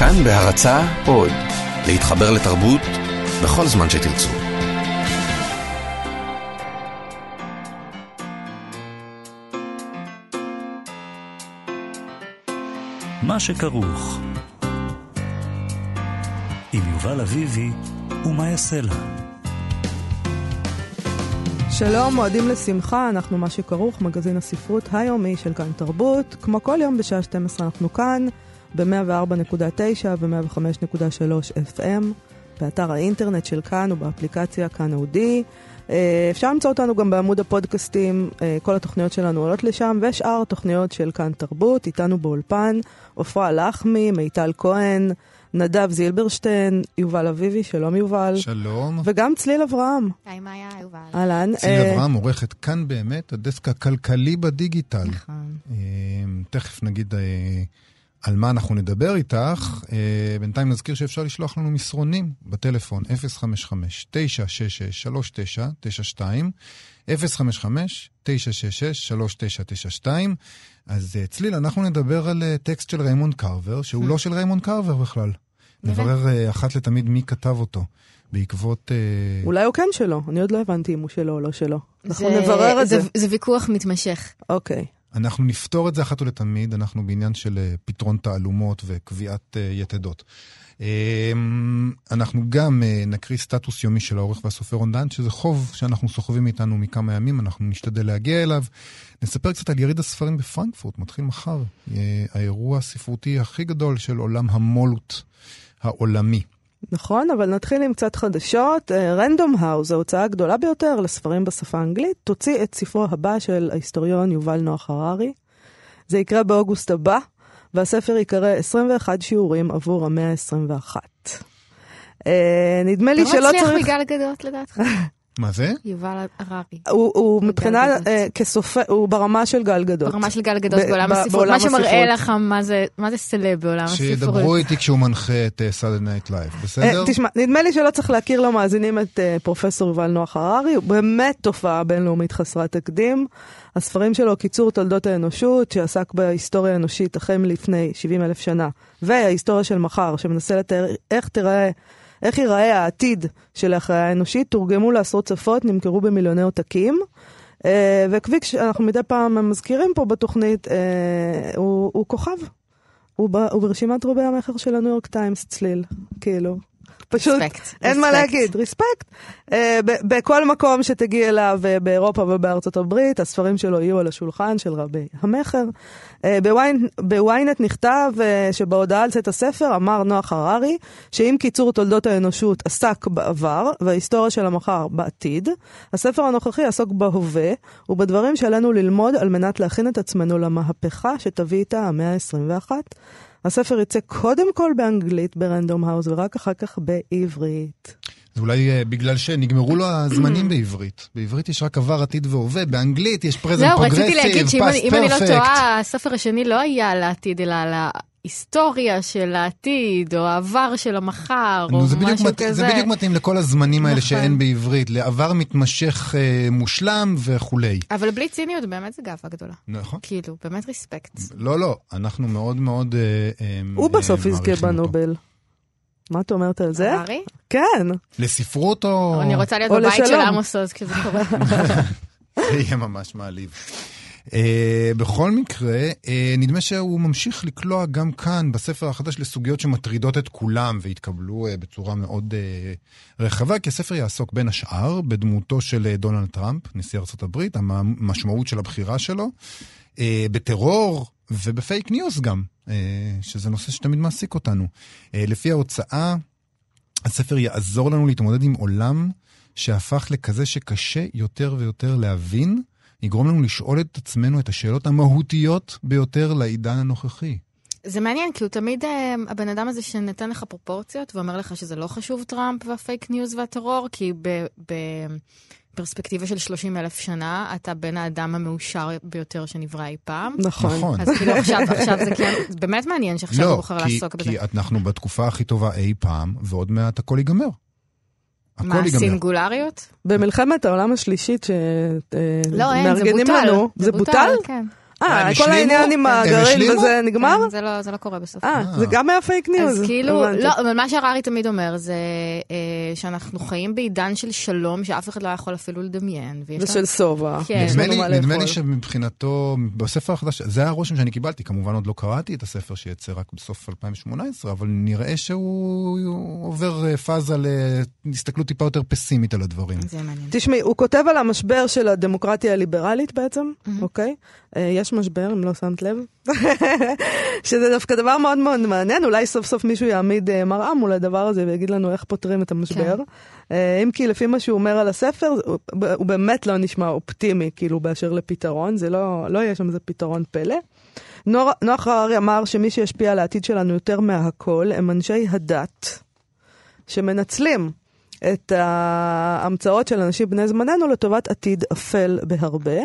כאן בהרצה עוד, להתחבר לתרבות בכל זמן שתרצו. מה שכרוך עם יובל אביבי ומה יעשה לה. שלום, מועדים לשמחה, אנחנו מה שכרוך, מגזין הספרות היומי של כאן תרבות. כמו כל יום בשעה 12 אנחנו כאן, ב-104.9 ו-105.3 FM, באתר האינטרנט של כאן ובאפליקציה כאן אודי. אה, אפשר למצוא אותנו גם בעמוד הפודקאסטים, אה, כל התוכניות שלנו עולות לשם, ושאר התוכניות של כאן תרבות, איתנו באולפן, עפרה לחמי, מיטל כהן, נדב זילברשטיין, יובל אביבי, שלום יובל. שלום. וגם צליל אברהם. היי, מה היה, יובל? אהלן. צליל אה, אברהם עורכת כאן באמת, הדסק הכלכלי בדיגיטל. נכון. אה, תכף נגיד אה, על מה אנחנו נדבר איתך. אה, בינתיים נזכיר שאפשר לשלוח לנו מסרונים בטלפון 055-966-3992, 055-966-3992. אז אה, צליל, אנחנו נדבר על אה, טקסט של ריימונד קרבר, שהוא לא של ריימונד קרבר בכלל. נברר אחת לתמיד מי כתב אותו. בעקבות... אולי הוא כן שלו, אני עוד לא הבנתי אם הוא שלו או לא שלו. אנחנו זה- נברר את זה. זה ויכוח מתמשך. אוקיי. אנחנו נפתור את זה אחת ולתמיד, אנחנו בעניין של אה, פתרון תעלומות וקביעת אה, יתדות. אה, אנחנו גם אה, נקריא סטטוס יומי של העורך והסופר רונדן, שזה חוב שאנחנו סוחבים איתנו מכמה ימים, אנחנו נשתדל להגיע אליו. נספר קצת על יריד הספרים בפרנקפורט, מתחיל מחר. האירוע הספרותי הכי גדול של עולם המו"לות העולמי. נכון, אבל נתחיל עם קצת חדשות. רנדום האוז, ההוצאה הגדולה ביותר לספרים בשפה האנגלית, תוציא את ספרו הבא של ההיסטוריון יובל נוח הררי. זה יקרה באוגוסט הבא, והספר ייקרא 21 שיעורים עבור המאה ה-21. אה, נדמה לי אתה שלא מצליח צריך... בגל גדות לדעתך? מה זה? יובל הררי. הוא, הוא מבחינה. אה, כסופר, הוא ברמה של גל גדות. ברמה של גל גדות ב- בעולם ב- הספרות. מה שמראה. לך מה זה- מה זה סלב בעולם הספרות. שידברו איתי כשהוא מנחה את Saturday Night Live, בסדר? אה, תשמע, נדמה לי שלא צריך להכיר למאזינים את אה, פרופסור יובל נוח הררי, הוא באמת תופעה בינלאומית חסרת תקדים. הספרים שלו, קיצור תולדות האנושות, שעסק בהיסטוריה האנושית החל מלפני 70 אלף שנה, וההיסטוריה של מחר, שמנסה לתאר איך תיראה... איך ייראה העתיד של החיה האנושית, תורגמו לעשרות שפות, נמכרו במיליוני עותקים. אה, וכפי שאנחנו מדי פעם מזכירים פה בתוכנית, אה, הוא, הוא כוכב. הוא, ב, הוא ברשימת רובי המכר של הניו יורק טיימס צליל, כאילו. פשוט, Respect, אין מה respect. להגיד, ריספקט. Uh, בכל מקום שתגיעי אליו, uh, באירופה ובארצות הברית, הספרים שלו יהיו על השולחן של רבי המכר. Uh, בוויינט נכתב uh, שבהודעה על צאת הספר אמר נוח הררי, שאם קיצור תולדות האנושות עסק בעבר, וההיסטוריה של המחר בעתיד, הספר הנוכחי יעסוק בהווה, ובדברים שעלינו ללמוד על מנת להכין את עצמנו למהפכה שתביא איתה המאה ה-21. הספר יצא קודם כל באנגלית ברנדום האוס ורק אחר כך בעברית. זה אולי אה, בגלל שנגמרו לו הזמנים בעברית. בעברית יש רק עבר, עתיד והווה, באנגלית יש present progressive, רציתי להגיד שאם אני- אם אני לא perfect. טועה, הספר השני לא היה על העתיד, אלא על ההיסטוריה של העתיד, או העבר של המחר, או נו, זה בדיוק, משהו מת, כזה. זה בדיוק מתאים לכל הזמנים האלה נכון. שאין בעברית, לעבר מתמשך אה, מושלם וכולי. אבל בלי ציניות, באמת זה גאווה גדולה. נכון. כאילו, באמת respect. לא, לא, אנחנו מאוד מאוד אה, אה, הוא בסוף אה, יזכה אותו. מה את אומרת על זה? הררי? כן. לספרות או... אני רוצה להיות בבית של. עמוס עוז כשזה קורה. זה יהיה ממש מעליב. Uh, בכל מקרה, uh, נדמה שהוא ממשיך לקלוע גם כאן בספר החדש לסוגיות שמטרידות את כולם והתקבלו uh, בצורה מאוד uh, רחבה, כי הספר יעסוק בין השאר בדמותו של uh, דונלד טראמפ, נשיא ארצות הברית, המשמעות של הבחירה שלו, uh, בטרור ובפייק ניוז גם, שזה נושא שתמיד מעסיק אותנו. Uh, לפי ההוצאה, הספר יעזור לנו להתמודד עם עולם שהפך לכזה שקשה יותר ויותר להבין, יגרום לנו לשאול את עצמנו את השאלות המהותיות ביותר לעידן הנוכחי. זה מעניין, כי הוא תמיד אה, הבן אדם הזה שנותן לך פרופורציות ואומר לך שזה לא חשוב טראמפ והפייק ניוז והטרור, כי בפרספקטיבה של 30 אלף שנה, אתה בן האדם המאושר ביותר שנברא אי פעם. נכון. נכון. אז כאילו עכשיו, עכשיו זה זה באמת מעניין שעכשיו הוא לא, בוחר כי, לעסוק בזה. כי אנחנו בתקופה הכי טובה אי פעם, ועוד מעט הכל ייגמר. הכל מה. סינגולריות? במלחמת העולם השלישית לא, אין, זה שמארגנים בוטל. לנו, זה בוטל? כן. אה, הם כל? העניין עם הגרעין? וזה נגמר? כן, זה לא- זה לא קורה בסוף. אה, זה גם היה פייק ניוז. אז כאילו. לא, אבל מה שהררי תמיד אומר זה אה, שאנחנו חיים בעידן של שלום שאף אחד לא יכול אפילו לדמיין. ושל שובע. כן. יש נדמה לי. שמבחינתו, בספר החדש, זה הרושם שאני קיבלתי, כמובן עוד לא קראתי את הספר שיצא רק בסוף 2018, אבל נראה שהוא הוא עובר אה, פאזה להסתכלות טיפה יותר פסימית על הדברים. זה מעניין. תשמעי, הוא כותב על המשבר של הדמוקרטיה הליברלית בעצם, אוקיי? אה, יש משבר, אם לא שמת לב. שזה דווקא דבר מאוד מאוד מעניין, אולי סוף סוף מישהו יעמיד אה, מראה מול הדבר הזה ויגיד לנו איך פותרים את המשבר. אה, אם כי לפי מה שהוא אומר על הספר, הוא- הוא באמת לא נשמע אופטימי, כאילו, באשר לפתרון, זה לא, לא יהיה שם איזה פתרון פלא. נור, נוח הררי אמר שמי שישפיע על העתיד שלנו יותר מהכל הם אנשי הדת, שמנצלים את ההמצאות של אנשים בני זמננו לטובת עתיד אפל בהרבה,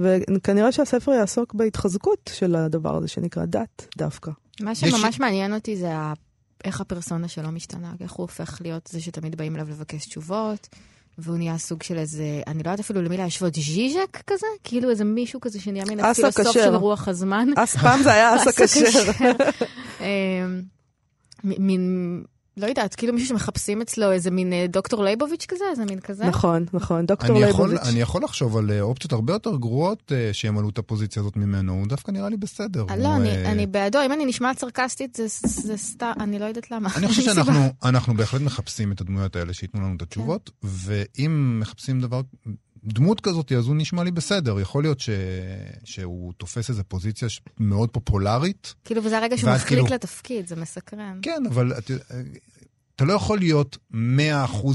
וכנראה שהספר יעסוק בהתחזקות של הדבר הזה שנקרא דת דווקא. מה שממש מעניין אותי זה ה- איך הפרסונה שלו משתנה, איך הוא הופך להיות זה שתמיד באים אליו לבקש תשובות, והוא נהיה סוג של איזה, אני לא יודעת אפילו למי להשוות, ז'יז'ק כזה? כאילו איזה מישהו כזה שנהיה מן הפילוסוף. של רוח הזמן. אז פעם זה היה אסא אסא כשר. אמ, מין, לא יודעת, כאילו מישהו שמחפשים אצלו איזה מין אה, דוקטור לייבוביץ' כזה, איזה מין כזה. נכון, נכון, דוקטור אני יכול, ליבוביץ'. אני יכול לחשוב על אה, אופציות הרבה יותר גרועות אה, שימלאו את הפוזיציה הזאת ממנו, הוא דווקא נראה לי בסדר. אה, הוא, לא, אני- אה, אני בעדו, אם אני נשמעת סרקסטית, זה- זה סתם, אני לא יודעת למה. אני חושב. שאנחנו אנחנו בהחלט מחפשים את הדמויות האלה שייתנו לנו את התשובות, כן. ואם מחפשים דבר, דמות כזאת, אז הוא נשמע לי בסדר. יכול להיות ש, שהוא תופס איזו פוזיציה מאוד פופולרית, כאילו, וזה הרגע שהוא מחליק כאילו- לתפקיד, זה מסקרן. כן, אבל אתה, אתה לא יכול להיות 100%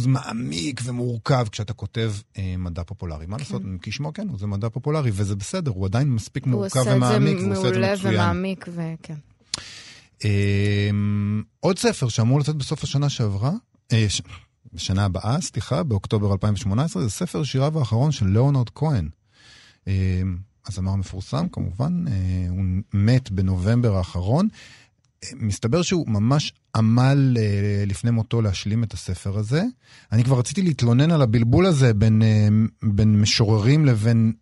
מעמיק ומורכב כשאתה כותב אה, מדע פופולרי. מה לעשות? כשמו כן, זה מדע פופולרי, וזה בסדר, הוא עדיין מספיק הוא מורכב את ומעמיק, והוא עושה את זה מעולה. ומעמיק, וכן. אמ, עוד ספר שאמור לצאת בסוף השנה שעברה, אה, ש- בשנה הבאה, סליחה, באוקטובר 2018, זה ספר שיריו האחרון של ליאונרד כהן. הזמר מפורסם, כמובן, אה, הוא מת בנובמבר האחרון. אה, מסתבר שהוא ממש עמל אה, לפני מותו להשלים את הספר הזה. אני כבר רציתי להתלונן על הבלבול הזה בין, אה, בין משוררים לבין,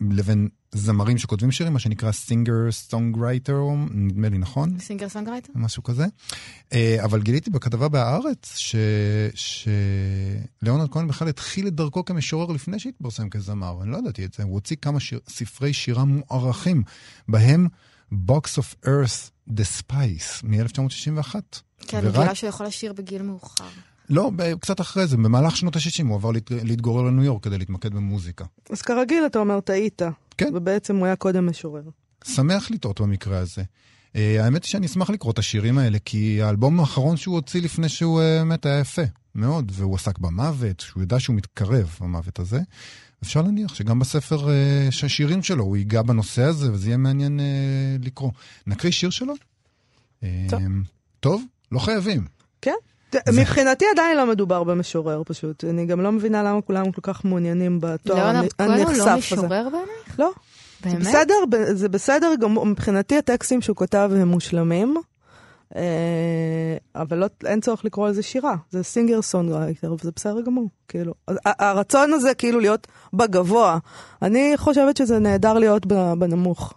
לבין זמרים שכותבים שירים, מה שנקרא singer songwriter, נדמה לי, נכון? singer songwriter? משהו כזה. אה, אבל גיליתי בכתבה בהארץ ש- שליאונרד כהן בכלל התחיל את דרכו כמשורר לפני שהתפרסם כזמר. אני לא ידעתי את זה. הוא הוציא כמה שיר, ספרי שירה מוערכים, בהם Box of Earth The Spice מ-1961. כן, ורק- בגלל שהוא יכול לשיר בגיל מאוחר. לא, קצת אחרי זה, במהלך שנות ה-60 הוא עבר להת- להתגורר לניו יורק כדי להתמקד במוזיקה. אז כרגיל אתה אומר, טעית. כן. ובעצם הוא היה קודם משורר. שמח לטעות במקרה הזה. Uh, האמת היא שאני אשמח לקרוא את השירים האלה, כי האלבום האחרון שהוא הוציא לפני שהוא uh, מת היה יפה, מאוד, והוא עסק במוות, שהוא ידע שהוא מתקרב, המוות הזה. אפשר להניח שגם בספר uh, השירים שלו הוא ייגע בנושא הזה, וזה יהיה מעניין uh, לקרוא. נקריא שיר שלו? טוב. Uh, טוב? לא חייבים. כן. מבחינתי עדיין לא מדובר במשורר פשוט. אני גם לא מבינה למה כולם כל כך מעוניינים בתואר ליאונרד הנ- כהן הוא לא הזה. משורר בעיניך? לא. זה באמת? בסדר, ב- זה בסדר גמור, מבחינתי הטקסטים שהוא כתב הם מושלמים, אה, אבל לא, אין צורך לקרוא לזה שירה, זה singer songwriter, וזה בסדר גמור, כאילו. הרצון הזה כאילו להיות בגבוה, אני חושבת שזה נהדר להיות בנמוך.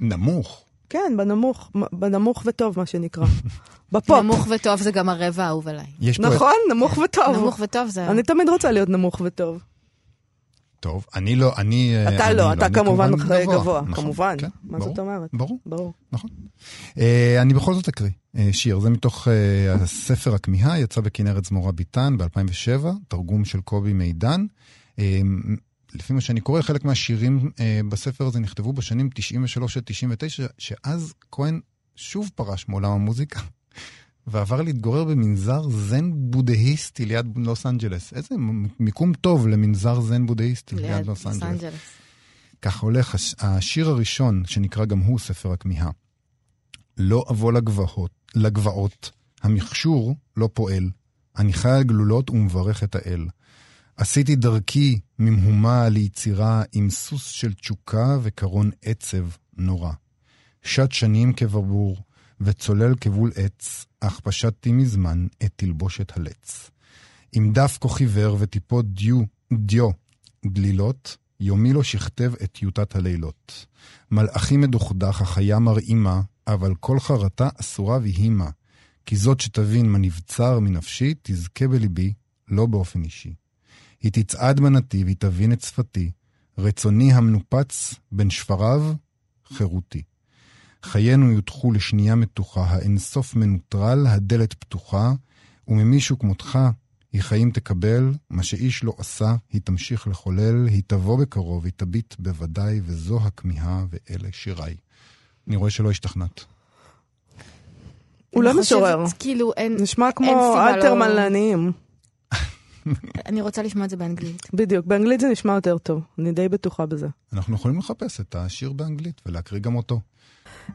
נמוך. כן, בנמוך, בנמוך וטוב, מה שנקרא. בפופ. נמוך וטוב זה גם הרבע האהוב עליי. נכון, נמוך וטוב. נמוך וטוב זה... אני תמיד רוצה להיות נמוך וטוב. טוב, אני לא, אני... אה, אתה אני לא, אתה אני כמובן גבוה, נכון, כמובן. כן, מה ברור, זאת אומרת? ברור. ברור. נכון. Uh, אני בכל זאת אקריא uh, שיר, זה מתוך uh, הספר הכמיהה, יצא בכנרת זמורה ביטן ב-2007, תרגום של קובי מידן. Uh, לפי מה שאני קורא, חלק מהשירים uh, בספר הזה נכתבו בשנים 93 עד 99, שאז כהן שוב פרש מעולם המוזיקה. ועבר להתגורר במנזר זן בודהיסטי ליד לוס אנג'לס. איזה מיקום טוב למנזר זן בודהיסטי ליד ליד לוס לוס אנג'לס. אנג'לס. כך הולך הש- השיר הראשון, שנקרא גם הוא ספר הכמיהה. לא אבוא לגבעות, לגבעות, המכשור לא פועל. אני חי על גלולות ומברך את האל. עשיתי דרכי ממהומה ליצירה עם סוס של תשוקה וקרון עצב נורא. שט שנים כברבור, וצולל כבול עץ, אך פשטתי מזמן את תלבושת הלץ. עם דף כה חיוור וטיפות דיו, דיו, דלילות, יומי לא שכתב את טיוטת הלילות. מלאכי מדוכדך, החיה מרעימה, אבל כל חרטה אסורה ויהימה. כי זאת שתבין מה נבצר מנפשי, תזכה בליבי, לא באופן אישי. היא תצעד בנתיב, היא תבין את שפתי, רצוני המנופץ בין שפריו, חירותי. חיינו יודחו לשנייה מתוחה, האינסוף מנוטרל, הדלת פתוחה, וממישהו כמותך היא חיים תקבל, מה שאיש לא עשה, היא תמשיך לחולל, היא תבוא בקרוב, היא תביט בוודאי, וזו הכמיהה ואלה שיריי. אני רואה שלא השתכנעת. הוא לא משורר. כאילו, אין... נשמע כמו סיבה אלתרמן לא- לעניים. אני רוצה לשמוע את זה באנגלית. בדיוק, באנגלית זה נשמע יותר טוב, אני די בטוחה בזה. אנחנו יכולים לחפש את השיר באנגלית ולהקריא גם אותו.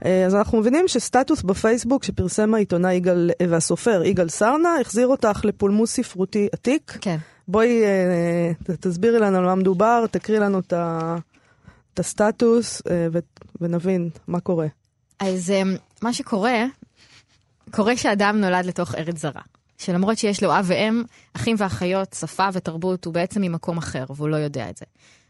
אה, אז אנחנו מבינים שסטטוס בפייסבוק שפרסם העיתונאי יגאל אה, והסופר יגאל סרנה החזיר אותך לפולמוס ספרותי עתיק. כן. בואי אה, תסבירי לנו על מה מדובר, תקריא לנו את הסטטוס ונבין מה קורה. אז מה שקורה, קורה שאדם נולד לתוך ארץ זרה. שלמרות שיש לו אב ואם, אחים ואחיות, שפה ותרבות, הוא בעצם ממקום אחר, והוא לא יודע את זה.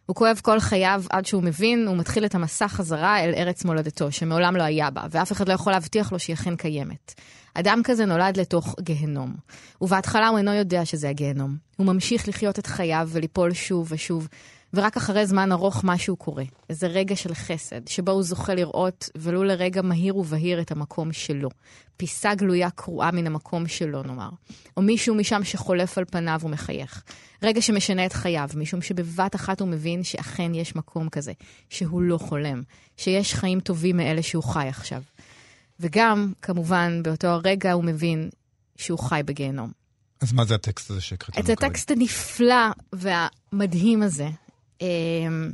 הוא כואב כל חייו עד שהוא מבין, הוא מתחיל את המסע חזרה אל ארץ מולדתו, שמעולם לא היה בה, ואף אחד לא יכול להבטיח לו שהיא אכן קיימת. אדם כזה נולד לתוך גיהנום. ובהתחלה הוא אינו יודע שזה הגיהנום. הוא ממשיך לחיות את חייו וליפול שוב ושוב, ורק אחרי זמן ארוך משהו קורה. איזה רגע של חסד, שבו הוא זוכה לראות, ולו לרגע מהיר ובהיר, את המקום שלו. פיסה גלויה קרועה מן המקום שלו, נאמר. או מישהו משם שחולף על פניו ומחייך. רגע שמשנה את חייו, משום שבבת אחת הוא מבין שאכן יש מקום כזה, שהוא לא חולם, שיש חיים טובים מאלה שהוא חי עכשיו. וגם, כמובן, באותו הרגע הוא מבין שהוא חי בגיהנום. אז מה זה הטקסט הזה שהקראת לנו את הטקסט הנפלא והמדהים הזה. אמ,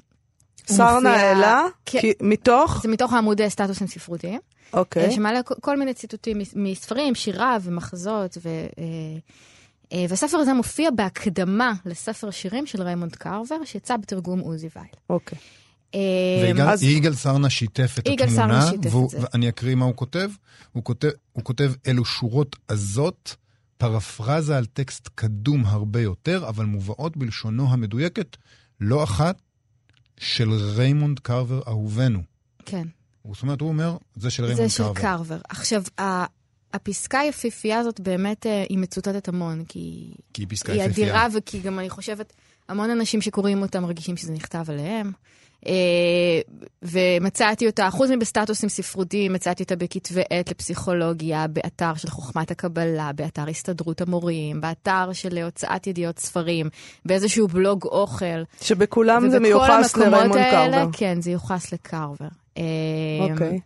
סרנה העלה, כן. כי- מתוך, זה מתוך העמודי סטטוסים ספרותיים, אוקיי, שמעלה כל- מיני ציטוטים מס- מספרים, שיריו ומחזות, ו, אה, אה, והספר הזה מופיע בהקדמה לספר שירים של ריימונד קרבר, שיצא בתרגום עוזי וייל. אוקיי. אה, ויגאל סרנה שיתף את התמונה. ואני אקריא מה. הוא כותב, הוא כותב אלו שורות עזות, פרפרזה על טקסט קדום הרבה יותר, אבל מובאות בלשונו המדויקת, לא אחת, של ריימונד קרבר אהובנו. כן. זאת אומרת, הוא אומר, זה של זה ריימונד של קרבר. קרבר. עכשיו, הפסקה היפיפייה הזאת באמת, אה, היא מצוטטת המון, כי כי היא פסקה היא יפהפייה. אדירה, וכי גם אני חושבת, המון אנשים שקוראים אותה מרגישים שזה נכתב עליהם. אה, ומצאתי אותה, חוץ מבסטטוסים ספרותיים, מצאתי אותה בכתבי עת לפסיכולוגיה, באתר של חוכמת הקבלה, באתר הסתדרות המורים, באתר של הוצאת ידיעות ספרים, באיזשהו בלוג אוכל. שבכולם זה מיוחס לריימונד האלה, קרבר. כן, זה יוחס לקרבר. אה, אוקיי.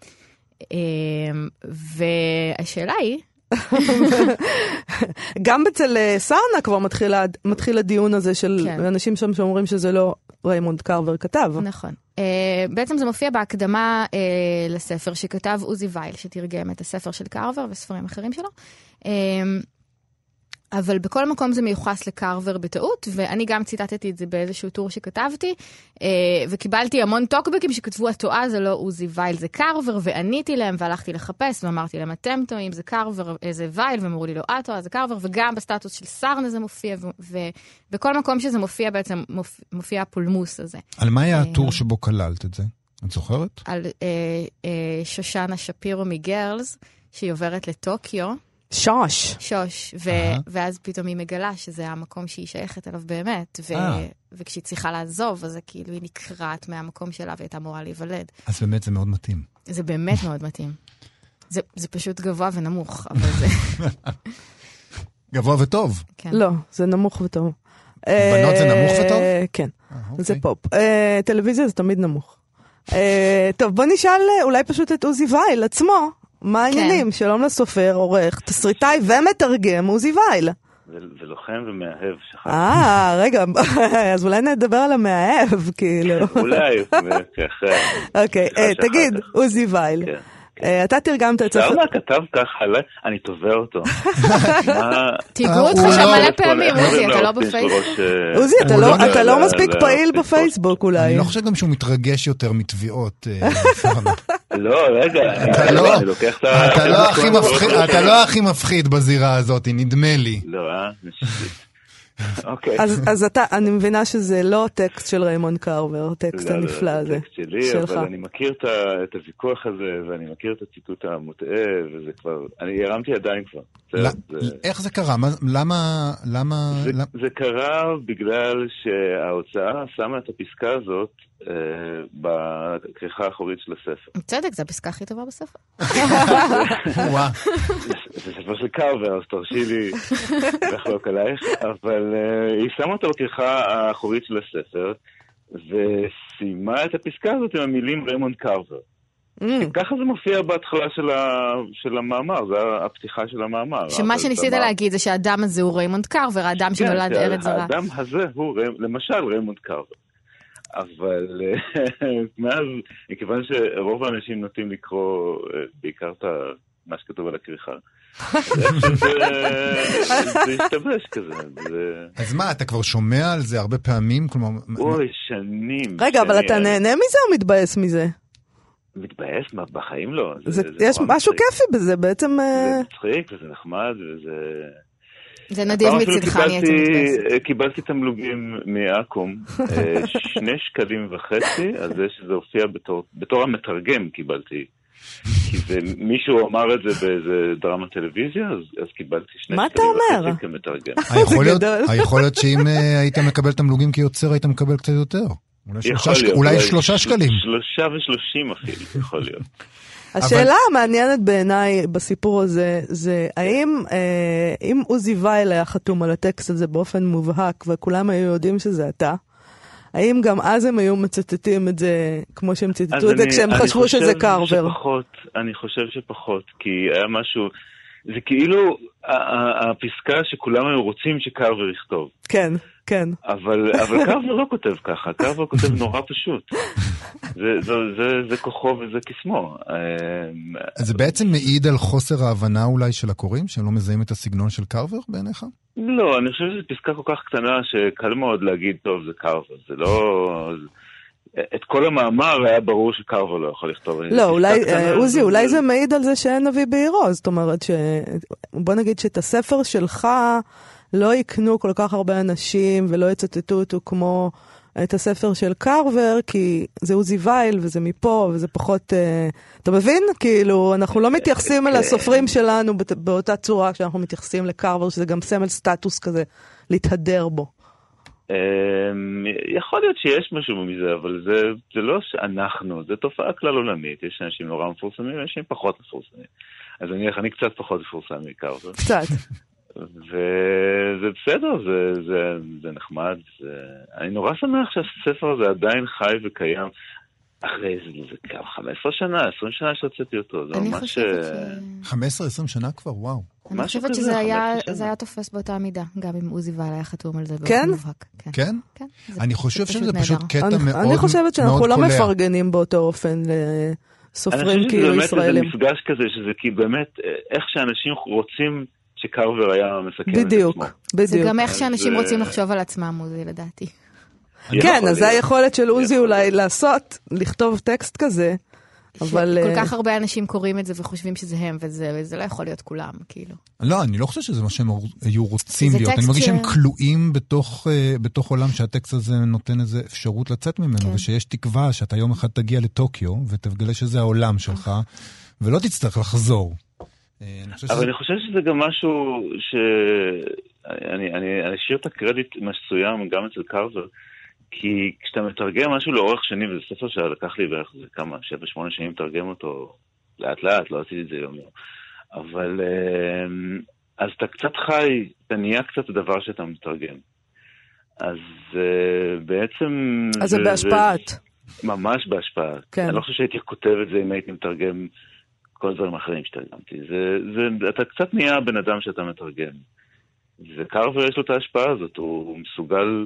אה, והשאלה היא, גם אצל אה, סרנה כבר מתחיל מתחיל הדיון הזה של כן. אנשים שם שאומרים שזה לא ריימונד קרבר כתב. נכון. אה, בעצם זה מופיע בהקדמה אה, לספר שכתב עוזי וייל, שתרגם את הספר של קרבר וספרים אחרים שלו. אבל בכל מקום זה מיוחס לקרבר בטעות, ואני גם ציטטתי את זה באיזשהו טור שכתבתי, אה, וקיבלתי המון טוקבקים שכתבו, את טועה, זה לא עוזי וייל, זה קרבר, ועניתי להם, והלכתי לחפש, ואמרתי להם, אתם טועים, זה קרבר, אה, זה וייל, והם אמרו לי, לא, את טועה, זה קרבר, וגם בסטטוס של סרנה זה מופיע, ובכל מקום שזה מופיע בעצם, מופיע, הפולמוס הזה. על מה היה אה, הטור שבו כללת את זה? את זוכרת? על שושנה שפירו מגרלס, שהיא עוברת לטוקיו, שוש. שוש, ו- אהה. ואז פתאום היא מגלה שזה המקום שהיא שייכת אליו באמת, ו- אה. וכשהיא צריכה לעזוב, אז זה כאילו היא נקרעת מהמקום שלה והיא הייתה אמורה להיוולד. אז באמת זה מאוד מתאים. זה באמת מאוד מתאים. זה, זה פשוט גבוה ונמוך, אבל זה, גבוה וטוב. כן. לא, זה נמוך וטוב. בנות זה נמוך אה, וטוב? כן, אה, זה אוקיי. פופ. אה, טלוויזיה זה תמיד נמוך. טוב, בוא נשאל אולי פשוט את עוזי וייל עצמו. מה העניינים? שלום לסופר, עורך, תסריטאי ומתרגם עוזי וייל. ולוחם ומאהב, שכחתי. אה, רגע, אז אולי נדבר על המאהב, כאילו. אולי, אחרי. אוקיי, סליחה אה, תגיד. עוזי וייל, כן. אה, אתה תרגמת את ספר... סרנה כתב ככה עליי, אני תובע אותו. תיגעו אה, אותך שם לא- מלא פעמים, קוראים עוזי, אתה לא בפייסבוק. אה, עוזי, אתה לא- לא- לא מספיק פעיל. בפייסבוק אולי. אני לא חושב גם שהוא מתרגש יותר מתביעות. אה. לא, רגע, לא- אני לוקח את ה... לא אתה לא הכי מפחיד בזירה הזאת, נדמה לי. לא, אה? אוקיי. אז, אז אתה, אני מבינה שזה לא טקסט של ריימונד קרבר, הטקסט לא, לא, הנפלא זה הזה. טקסט שלי, שלך. אבל אני מכיר את, הוויכוח הזה, ואני מכיר את הציטוט המוטעה, וזה כבר, אני הרמתי ידיים כבר. זה, זה, איך זה קרה? מה- למה... למה... זה, למה- זה קרה בגלל שההוצאה שמה את הפסקה הזאת אה, בכריכה האחורית של הספר. בצדק, זו הפסקה הכי טובה בספר. זה ספר של קרבר, אז תרשי לי לחלוק עלייך, אבל אה, היא שמה אותו בכריכה האחורית של הספר, וסיימה את הפסקה הזאת עם המילים ריימונד קרבר. הממ, ככה זה מופיע בהתחלה של, ה... של המאמר, זה הפתיחה של המאמר. שמה שניסית אמר- להגיד זה שהאדם הזה הוא ריימונד קרבר, האדם כן, שנולד שה- ארץ זרה. האדם הזה הוא רי- למשל ריימונד קרבר. אבל אה, מאז, מכיוון שרוב האנשים נוטים לקרוא אה, בעיקר את מה שכתוב על הכריכה, זה- זה השתבש כזה. זה- אז מה, אתה כבר שומע על זה הרבה פעמים? כלומר... מה- אוי, שנים. רגע, אבל אתה נהנה מזה או מתבאס מזה? מתבאס? מה, בחיים לא. יש נורא משהו. כיפי בזה, בעצם... אה, זה מצחיק וזה נחמד וזה... זה נדיב מצדך, אני הייתי קיבלתי- מתבאסת. קיבלתי תמלוגים מאקו"ם, אה, שני שקלים וחצי, על זה שזה הופיע בתור, בתור המתרגם קיבלתי. כי זה, מישהו אמר את זה באיזה דרמה טלוויזיה, אז, אז קיבלתי שני מה אתה אומר? כמתרגם. היכול להיות- גדול. היכול להיות שאם אה, היית מקבל תמלוגים כיוצר, היית מקבל קצת יותר. אולי שלושה יכול שק- להיות, אולי שלושה שקלים. שלושה ושלושים אפילו, יכול להיות. השאלה המעניינת בעיניי בסיפור הזה, זה האם אה, אם עוזי וייל היה חתום על הטקסט הזה באופן מובהק, וכולם היו יודעים שזה אתה, האם גם אז הם היו מצטטים את זה כמו שהם ציטטו את זה כשהם אני חשבו שזה קרבר? שפחות, אני חושב שפחות, כי היה משהו, זה כאילו הפסקה שכולם היו רוצים שקרבר יכתוב. כן, כן. אבל, אבל קרבר לא כותב ככה, קרבר כותב נורא פשוט. זה, זה, זה, זה כוחו וזה קסמו. אז זה בעצם מעיד על חוסר ההבנה אולי של הקוראים, שהם לא מזהים את הסגנון של קרבר בעיניך? לא, אני חושב שזו פסקה כל כך קטנה שקל מאוד להגיד, טוב, זה קרבר, זה לא... את כל המאמר היה ברור שקרבר לא יכול לכתוב. לא, אולי, אה, עוזי, זה- אולי זה מעיד על זה שאין נביא בעירו, זאת אומרת ש... בוא נגיד שאת הספר שלך לא יקנו כל כך הרבה אנשים ולא יצטטו אותו כמו את הספר של קרבר, כי זה עוזי וייל וזה מפה וזה פחות... אה, אתה מבין? כאילו, אנחנו לא מתייחסים אל הסופרים שלנו באותה צורה שאנחנו מתייחסים לקרבר, שזה גם סמל סטטוס כזה, להתהדר בו. אמ, יכול להיות שיש משהו מזה, אבל זה, זה לא שאנחנו, זה תופעה כלל עולמית. יש אנשים נורא מפורסמים אנשים פחות מפורסמים. אז נניח, אני קצת פחות מפורסם מקרבר. קצת. וזה בסדר, זה, זה, זה נחמד. זה... אני נורא שמח שהספר הזה עדיין חי וקיים. אחרי זה, זה כמה, 15 שנה, 20 שנה שהוצאתי אותו. זה אני ממש... אה, ש... 15-20 שנה כבר, וואו. אני חושבת שזה היה, 15 שנה. זה היה תופס באותה מידה, גם אם עוזי וייל היה חתום על זה באופן כן? מובהק. כן? כן? כן. זה אני חושב זה שזה פשוט. קטע אני, מאוד אני חושבת שאנחנו מאוד לא קולע. מפרגנים באותו אופן אני לסופרים חושב כאילו שזה באמת איזה ישראלים. מפגש כזה, שזה כי באמת, אה, איך שאנשים רוצים שקרבר היה מסכם את בדיוק, עצמו. בדיוק. זה גם איך שאנשים אה, רוצים לחשוב על עצמם, עוזי, לדעתי. כן, אז זה להיות. היכולת של עוזי אולי. לעשות, לכתוב טקסט כזה, אבל... כל אה, כך הרבה אנשים קוראים את זה וחושבים שזה הם, וזה לא יכול להיות כולם, כאילו. לא, אני לא חושב שזה מה שהם היו רוצים להיות. אני מרגיש שהם כלואים בתוך, אה, בתוך עולם שהטקסט הזה נותן איזו אפשרות לצאת ממנו, כן. ושיש תקווה שאתה יום אחד תגיע לטוקיו ותגלה שזה העולם שלך, ולא תצטרך לחזור. אה, אני חושב אבל שזה... אני חושב שזה גם משהו ש... אני, אני, אני אשאיר את הקרדיט מסוים גם אצל קרבר, כי כשאתה מתרגם משהו לאורך שנים, וזה ספר שלקח לי בערך זה כמה, שבע, שמונה שנים לתרגם אותו לאט לאט, לא עשיתי את זה יום יום. אבל אמ, אז אתה קצת חי, אתה נהיה קצת הדבר שאתה מתרגם. אז אה, בעצם... אז זה בהשפעת. ממש בהשפעה. כן. אני לא חושב שהייתי כותב את זה אם הייתי מתרגם כל הדברים האחרים שתרגמתי. זה, זה, אתה קצת נהיה הבן אדם שאתה מתרגם. וקרבר יש לו את ההשפעה הזאת, הוא מסוגל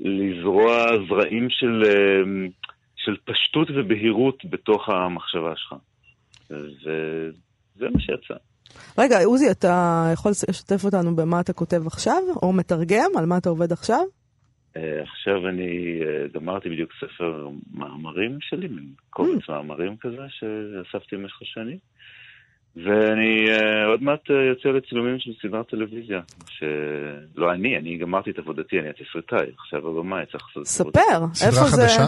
לזרוע זרעים של, אה, של פשטות ובהירות בתוך המחשבה שלך. וזה מה שיצא. רגע, עוזי, אתה יכול לשתף אותנו במה אתה כותב עכשיו, או מתרגם, על מה אתה עובד עכשיו? אה, עכשיו אני אה, גמרתי בדיוק ספר מאמרים שלי, מין קובץ מאמרים כזה שאספתי במשך השנים. ואני אה, עוד מעט אה, יוצא לצילומים של סדרת טלוויזיה, שלא אני, אני גמרתי את עבודתי, אני התסריטאי, עכשיו הבמאי צריך לעשות... ספר, איפה סדרה זה? חדשה?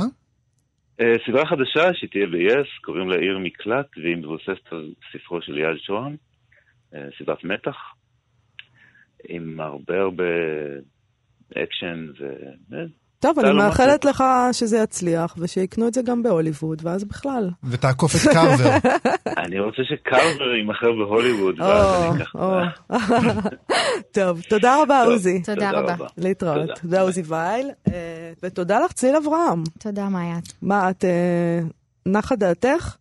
אה, סדרה חדשה שהיא תהיה ב-yes, קוראים לה עיר מקלט, והיא מבוססת על ספרו של ליעד שוהם, אה, סדרת מתח, עם הרבה הרבה אקשן ו... טוב, אני לא מאחלת לך שזה יצליח, ושיקנו את זה גם בהוליווד, ואז בכלל. ותעקוף את קרבר. אני רוצה שקרבר יימכר בהוליווד, ואז אני אקח... טוב, תודה רבה, עוזי. תודה רבה. להתראות. תודה. עוזי וייל. אה, ותודה לך, צליל אברהם. תודה, מאיה. מה, את אה, נחה דעתך?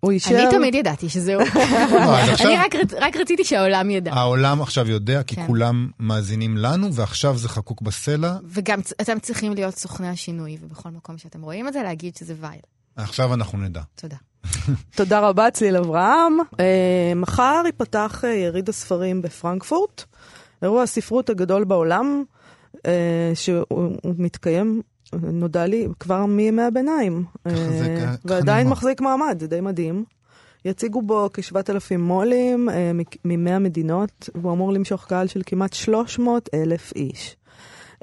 הוא אישר... אני תמיד ידעתי שזהו. לא, אז עכשיו- אני רק רצ- רק רציתי שהעולם ידע. העולם עכשיו יודע, כי כן. כולם מאזינים לנו, ועכשיו זה חקוק בסלע. וגם אתם צריכים להיות סוכני השינוי, ובכל מקום שאתם רואים את זה, להגיד שזה וייל. עכשיו אנחנו נדע. תודה. תודה רבה, צליל אברהם. אה, מחר ייפתח אה, יריד הספרים בפרנקפורט, אירוע הספרות הגדול בעולם, אה, שהוא הוא מתקיים, נודע לי, כבר מימי הביניים. ככה זה, אה, ועדיין. מחזיק מעמד, זה די מדהים. יציגו בו כ-7,000 מו"לים אה, מ-100 מדינות, והוא אמור למשוך קהל של כמעט 300 אלף איש.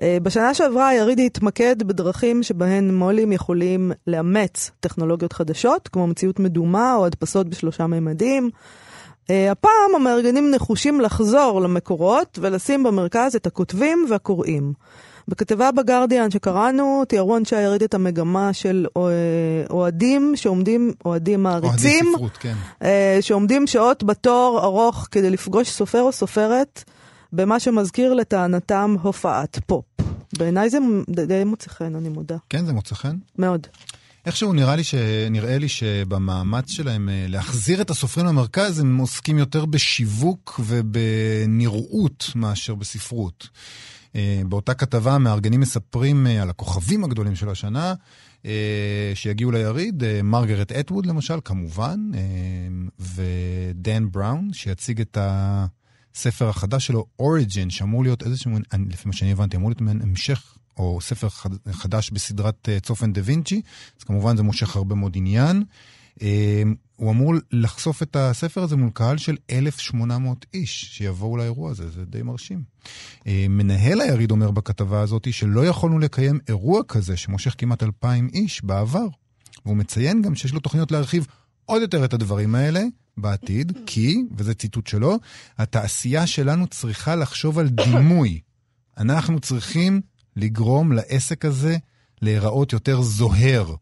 אה, בשנה שעברה היריד התמקד בדרכים שבהן מו"לים יכולים לאמץ טכנולוגיות חדשות, כמו מציאות מדומה או הדפסות בשלושה ממדים. אה, הפעם המארגנים נחושים לחזור למקורות ולשים במרכז את הכותבים והקוראים. בכתבה בגרדיאן שקראנו, תיארו אנשי היריד את המגמה של אה, אוהדים שעומדים, אוהדים מעריצים, אוהדי ספרות, כן. אה, שעומדים שעות בתור ארוך כדי לפגוש סופר או סופרת במה שמזכיר לטענתם הופעת פופ. בעיניי זה די- מוצא חן, אני מודה. כן, זה מוצא חן. מאוד. איכשהו נראה לי, ש... נראה לי שבמאמץ שלהם אה, להחזיר את הסופרים למרכז, הם עוסקים יותר בשיווק ובנראות מאשר בספרות. אה, באותה כתבה המארגנים מספרים אה, על הכוכבים הגדולים של השנה, אה, שיגיעו ליריד, מרגרט אטווד למשל, כמובן, ודן בראון, שיציג את הספר החדש שלו, אוריג'ין, שאמור להיות איזשהו, אני- לפי מה שאני הבנתי, אמור להיות מעין המשך, או ספר חד- חדש בסדרת צופן דה וינצ'י, אז כמובן זה מושך הרבה מאוד עניין. הוא אמור לחשוף את הספר הזה מול קהל של 1,800 איש שיבואו לאירוע הזה, זה די מרשים. אה, מנהל היריד אומר בכתבה הזאת שלא יכולנו לקיים אירוע כזה שמושך כמעט 2,000 איש בעבר. והוא מציין גם שיש לו תוכניות להרחיב עוד יותר את הדברים האלה בעתיד, כי, וזה ציטוט שלו, התעשייה שלנו צריכה לחשוב על דימוי. אנחנו צריכים לגרום לעסק הזה להיראות יותר זוהר.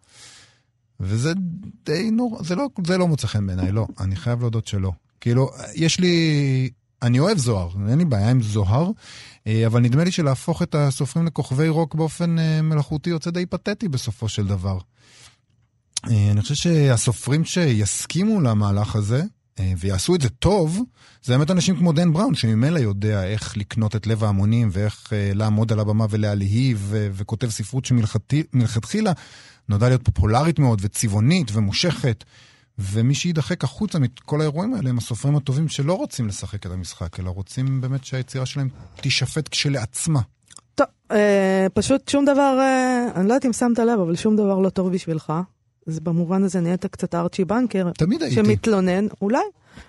וזה די נורא, זה לא, זה לא מוצא חן בעיניי, לא. אני חייב להודות שלא. כאילו, יש לי... אני אוהב זוהר, אין לי בעיה עם זוהר, אה, אבל נדמה לי שלהפוך את הסופרים לכוכבי רוק באופן אה, מלאכותי יוצא די פתטי בסופו של דבר. אה, אני חושב שהסופרים שיסכימו למהלך הזה, ויעשו את זה טוב, זה באמת אנשים כמו דן בראון, שממילא יודע איך לקנות את לב ההמונים, ואיך לעמוד על הבמה ולהלהיב, וכותב ספרות שמלכתחילה נועדה להיות פופולרית מאוד, וצבעונית, ומושכת. ומי שידחק החוצה מכל האירועים האלה הם הסופרים הטובים שלא רוצים לשחק את המשחק, אלא רוצים באמת שהיצירה שלהם תישפט כשלעצמה. טוב, אה, פשוט שום דבר, אה, אני לא יודעת אם שמת לב, אבל שום דבר לא טוב בשבילך. אז במובן הזה נהיית קצת ארצ'י בנקר. תמיד הייתי. שמתלונן, אולי.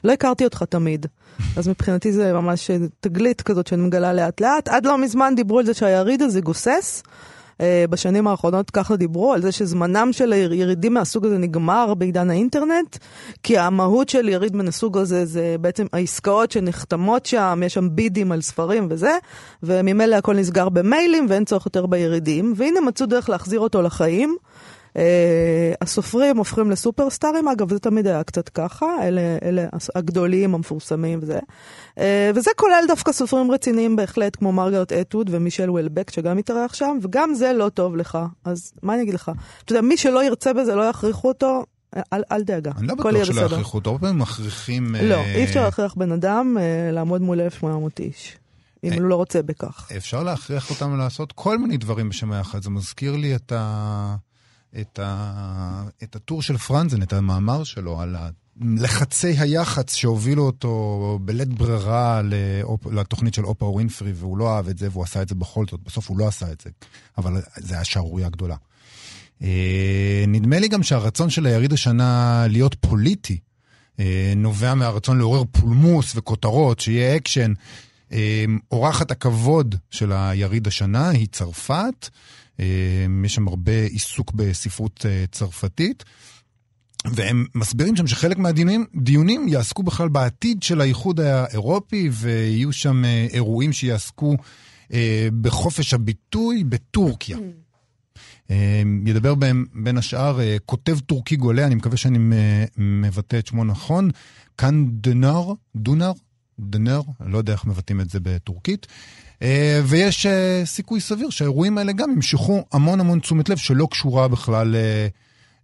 לא הכרתי אותך תמיד. אז מבחינתי זה ממש תגלית כזאת שאני מגלה לאט לאט. עד לא מזמן דיברו על זה שהיריד הזה גוסס. אה, בשנים האחרונות ככה דיברו על זה שזמנם של הירידים מהסוג הזה נגמר בעידן האינטרנט, כי המהות של יריד מן הסוג הזה זה בעצם העסקאות שנחתמות שם, יש שם בידים על ספרים וזה, וממילא הכל נסגר במיילים ואין צורך יותר בירידים, והנה מצאו דרך להחזיר אותו לחיים. Uh, הסופרים הופכים לסופרסטארים, אגב, זה תמיד היה קצת ככה, אלה, אלה הגדולים, המפורסמים וזה. Uh, וזה כולל דווקא סופרים רציניים בהחלט, כמו מרגרט אטווד ומישל וולבק, שגם התארח שם, וגם זה לא טוב לך. אז מה אני אגיד לך? אתה יודע, מי שלא ירצה בזה, לא יכריחו אותו, אל, אל דאגה. אני לא הכל בטוח יהיה שלא בסדר. יכריחו אותו, הרבה פעמים מכריחים... לא, אה, אי אפשר להכריח בן אדם uh, לעמוד מול 1,800 איש, אם אה. הוא לא רוצה בכך. אפשר להכריח אותם לעשות כל מיני דברים בשם האחד. זה מזכיר לי את, ה... את, ה... את הטור של פרנזן, את המאמר שלו על לחצי היח"צ שהובילו אותו בלית ברירה לאופ... לתוכנית של אופרה ווינפרי, והוא לא אהב את זה, והוא עשה את זה בכל זאת. בסוף הוא לא עשה את זה, אבל זה היה שערורייה גדולה. אה, נדמה לי גם שהרצון של היריד השנה להיות פוליטי, אה, נובע מהרצון לעורר פולמוס וכותרות, שיהיה אקשן. אה, אורחת הכבוד של היריד השנה היא צרפת, יש שם הרבה עיסוק בספרות אה, צרפתית. והם מסבירים שם שחלק מהדיונים יעסקו בכלל בעתיד של האיחוד האירופי, ויהיו שם אה, אירועים שיעסקו אה, בחופש הביטוי בטורקיה. אה, ידבר בהם בין השאר אה, כותב טורקי גולה, אני מקווה שאני מבטא את שמו נכון, כאן דנר, דונר, דנר, לא יודע איך מבטאים את זה בטורקית. אה, ויש אה, סיכוי סביר שהאירועים האלה גם ימשכו המון המון תשומת לב שלא קשורה בכלל אה,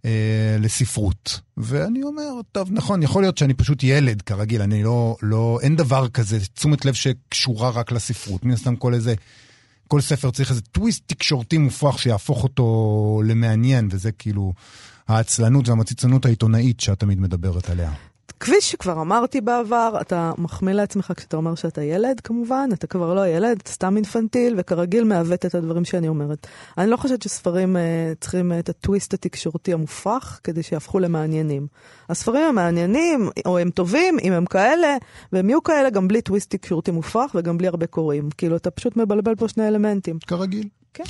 אה, לספרות. ואני אומר, טוב, נכון, יכול להיות שאני פשוט ילד כרגיל, אני לא, לא, אין דבר כזה, תשומת לב שקשורה רק לספרות. מן הסתם כל איזה, כל ספר צריך איזה טוויסט תקשורתי מופרך שיהפוך אותו למעניין, וזה כאילו העצלנות והמציצנות העיתונאית שאת תמיד מדברת עליה. כפי שכבר אמרתי בעבר, אתה מחמיא לעצמך כשאתה אומר שאתה ילד, כמובן, אתה כבר לא ילד, אתה סתם אינפנטיל, וכרגיל מעוות את הדברים שאני אומרת. אני לא חושבת שספרים uh, צריכים uh, את הטוויסט התקשורתי המופרך כדי שיהפכו למעניינים. הספרים הם מעניינים, או הם טובים, אם הם כאלה, והם יהיו כאלה גם בלי טוויסט תקשורתי מופרך וגם בלי הרבה קוראים. כאילו, אתה פשוט מבלבל פה שני אלמנטים. כרגיל. כן.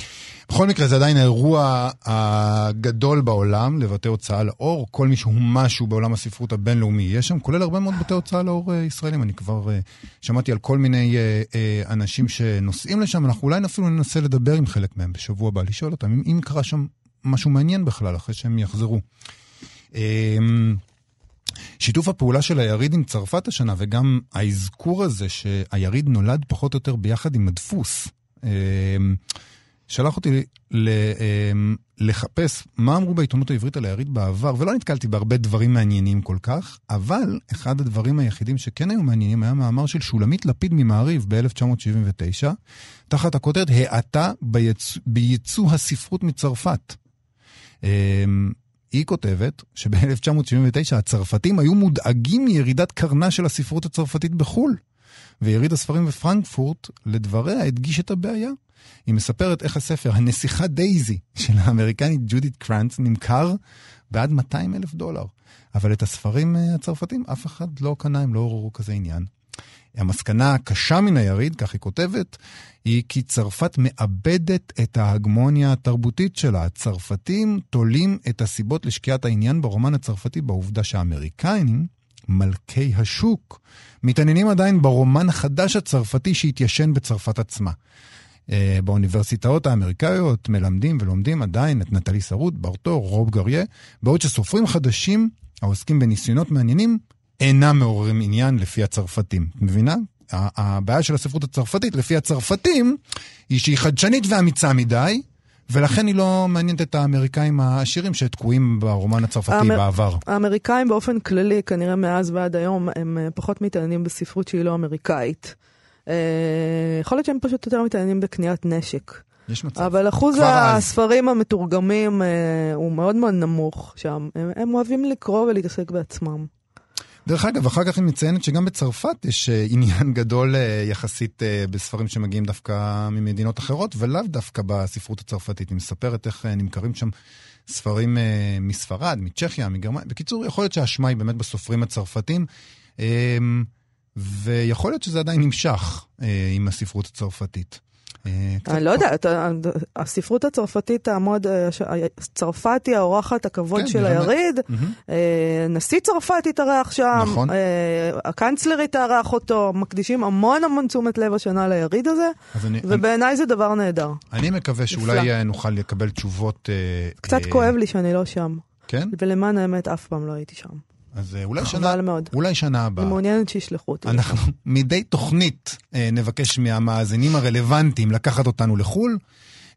בכל מקרה, זה עדיין האירוע הגדול בעולם לבתי הוצאה לאור. כל מי שהוא משהו בעולם הספרות הבינלאומי יש שם, כולל הרבה מאוד בתי הוצאה לאור אה, ישראלים. אני כבר אה, שמעתי על כל מיני אה, אה, אנשים שנוסעים לשם, אנחנו אולי אפילו ננסה לדבר עם חלק מהם בשבוע הבא, לשאול אותם אם, אם קרה שם משהו מעניין בכלל, אחרי שהם יחזרו. אה, שיתוף הפעולה של היריד עם צרפת השנה, וגם האזכור הזה שהיריד נולד פחות או יותר ביחד עם הדפוס. אה, שלח אותי ל, אה, לחפש מה אמרו בעיתונות העברית על היריד בעבר, ולא נתקלתי בהרבה דברים מעניינים כל כך, אבל אחד הדברים היחידים שכן היו מעניינים היה מאמר של שולמית לפיד ממעריב ב-1979, תחת הכותרת האטה בייצוא, הספרות מצרפת. אה, היא כותבת שב-1979 הצרפתים היו מודאגים מירידת קרנה של הספרות הצרפתית בחו"ל, ויריד הספרים בפרנקפורט, לדבריה, הדגיש את הבעיה. היא מספרת איך הספר, הנסיכה דייזי של האמריקנית ג'ודית קרנץ, נמכר בעד 200 אלף דולר. אבל את הספרים אה, הצרפתים אף אחד לא קנה, הם לא עוררו כזה עניין. המסקנה הקשה מן היריד, כך היא כותבת, היא כי צרפת מאבדת את ההגמוניה התרבותית שלה. הצרפתים תולים את הסיבות לשקיעת העניין ברומן הצרפתי בעובדה שהאמריקאים, מלכי השוק, מתעניינים עדיין ברומן החדש הצרפתי שהתיישן בצרפת עצמה. אה, באוניברסיטאות האמריקאיות מלמדים ולומדים עדיין את נטלי שרות, ברטו, רוב גריה, בעוד שסופרים חדשים העוסקים בניסיונות מעניינים אינם מעוררים עניין לפי הצרפתים. מבינה? הבעיה של הספרות הצרפתית לפי הצרפתים היא שהיא חדשנית ואמיצה מדי, ולכן היא לא מעניינת את האמריקאים העשירים שתקועים ברומן הצרפתי האמר- בעבר. האמריקאים באופן כללי, כנראה מאז ועד היום, הם אה, פחות מתעניינים בספרות שהיא לא אמריקאית. אה, יכול להיות שהם פשוט יותר מתעניינים בקניית נשק. יש מצב. אבל אחוז כבר אז. הספרים המתורגמים אה, הוא מאוד מאוד נמוך שם. הם, הם אוהבים לקרוא ולהתעסק בעצמם. דרך אגב, אחר כך היא מציינת שגם בצרפת יש אה, עניין גדול אה, יחסית בספרים שמגיעים דווקא ממדינות אחרות, ולאו דווקא בספרות הצרפתית. היא מספרת איך נמכרים שם ספרים מספרד, מצ'כיה, מגרמניה. בקיצור, יכול להיות שהאשמה היא באמת בסופרים הצרפתים, אה, ויכול להיות שזה עדיין נמשך אה, עם הספרות הצרפתית. אה, אני לא יודעת, ה- הספרות הצרפתית תעמוד, אה, צרפת היא האורחת הכבוד כן, של. היריד. אה, נשיא צרפת התארח שם, נכון. אה, הקנצלרית תארח אותו, מקדישים המון המון תשומת לב השנה ליריד הזה, ובעיניי זה דבר נהדר. אני מקווה שאולי. אה, נוכל לקבל תשובות... אה, קצת אה, כואב לי שאני לא שם, כן? ולמען האמת אף פעם לא הייתי שם. אז אה, אולי שנה, מאוד. אולי שנה הבאה. אני מעוניינת שישלחו אותי. אנחנו מדי תוכנית אה, נבקש מהמאזינים הרלוונטיים לקחת אותנו לחו"ל.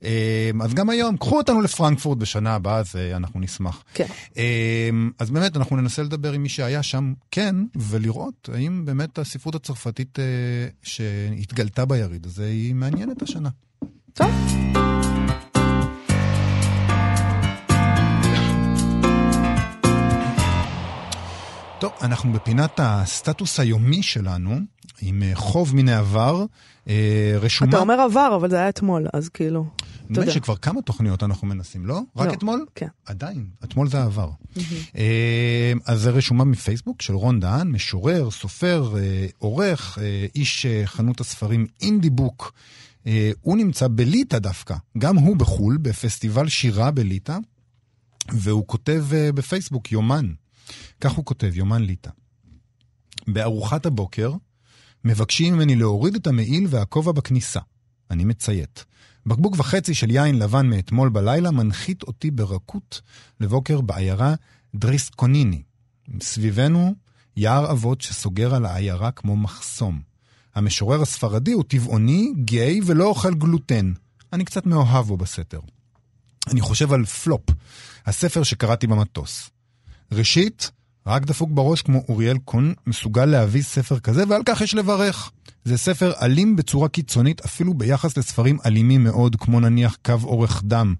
אה, אז גם היום, קחו אותנו לפרנקפורט בשנה הבאה, אז אנחנו נשמח. כן. אז באמת, אנחנו ננסה לדבר עם מי שהיה שם, כן, ולראות האם באמת הספרות הצרפתית שהתגלתה ביריד הזה היא מעניינת השנה. טוב. טוב, אנחנו בפינת הסטטוס היומי שלנו, עם אה, חוב מן העבר, אה, רשומה... אתה אומר עבר, אבל זה היה אתמול, אז כאילו. נדמה לי. שכבר כמה תוכניות אנחנו מנסים, לא? רק לא, אתמול? כן. עדיין, אתמול זה עבר. אה, אז זה רשומה מפייסבוק של רון דהן, משורר, סופר, עורך, איש חנות הספרים אינדי בוק. הוא נמצא בליטא דווקא, גם הוא בחו"ל, בפסטיבל שירה בליטא, והוא כותב בפייסבוק יומן. כך הוא כותב, יומן ליטא. בארוחת הבוקר מבקשים ממני להוריד את המעיל והכובע בכניסה. אני מציית. בקבוק וחצי של יין לבן מאתמול בלילה מנחית אותי ברכות לבוקר בעיירה דריסקוניני. סביבנו יער אבות שסוגר על העיירה כמו מחסום. המשורר הספרדי הוא טבעוני, גיי ולא אוכל גלוטן. אני קצת מאוהב בו בסתר. אני חושב על פלופ, הספר שקראתי במטוס. ראשית, רק דפוק בראש כמו אוריאל קון מסוגל להביא ספר כזה, ועל כך יש לברך. זה ספר אלים בצורה קיצונית, אפילו ביחס לספרים אלימים מאוד, כמו נניח קו אורך דם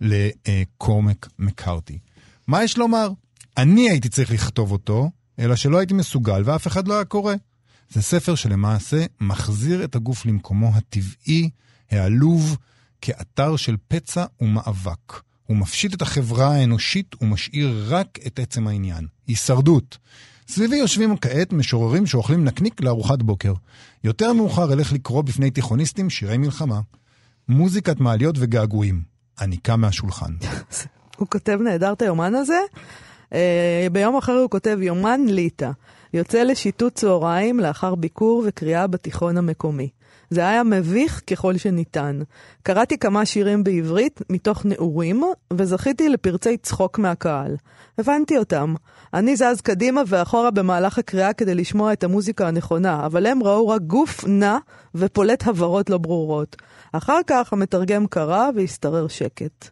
לקורמק מקארתי. מה יש לומר? אני הייתי צריך לכתוב אותו, אלא שלא הייתי מסוגל ואף אחד לא היה קורא. זה ספר שלמעשה מחזיר את הגוף למקומו הטבעי, העלוב, כאתר של פצע ומאבק. הוא מפשיט את החברה האנושית ומשאיר רק את עצם העניין. הישרדות. סביבי יושבים כעת משוררים שאוכלים נקניק לארוחת בוקר. יותר מאוחר אלך לקרוא בפני תיכוניסטים שירי מלחמה. מוזיקת מעליות וגעגועים. אני קם מהשולחן. הוא כותב נהדר את היומן הזה. אה, ביום אחר הוא כותב יומן ליטא. יוצא לשיטוט צהריים לאחר ביקור וקריאה בתיכון המקומי. זה היה מביך ככל שניתן. קראתי כמה שירים בעברית מתוך נעורים, וזכיתי לפרצי צחוק מהקהל. הבנתי אותם. אני זז קדימה ואחורה במהלך הקריאה כדי לשמוע את המוזיקה הנכונה, אבל הם ראו רק גוף נע ופולט הבהרות לא ברורות. אחר כך המתרגם קרא והשתרר שקט.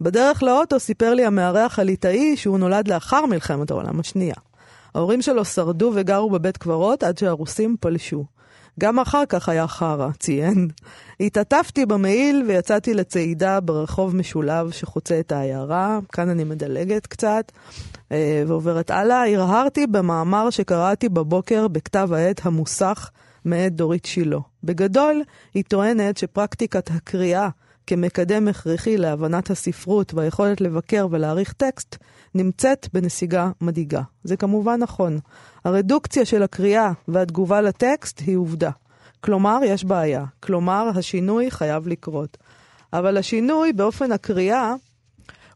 בדרך לאוטו סיפר לי המארח הליטאי שהוא נולד לאחר מלחמת העולם השנייה. ההורים שלו שרדו וגרו בבית קברות עד שהרוסים פלשו. גם אחר כך היה חרא, ציין. התעטפתי במעיל ויצאתי לצעידה ברחוב משולב שחוצה את העיירה, כאן אני מדלגת קצת אה, ועוברת הלאה. הרהרתי במאמר שקראתי בבוקר בכתב העת המוסך מאת דורית שילה. בגדול, היא טוענת שפרקטיקת הקריאה כמקדם הכרחי להבנת הספרות והיכולת לבקר ולהעריך טקסט, נמצאת בנסיגה מדאיגה. זה כמובן נכון. הרדוקציה של הקריאה והתגובה לטקסט היא עובדה. כלומר, יש בעיה. כלומר, השינוי חייב לקרות. אבל השינוי באופן הקריאה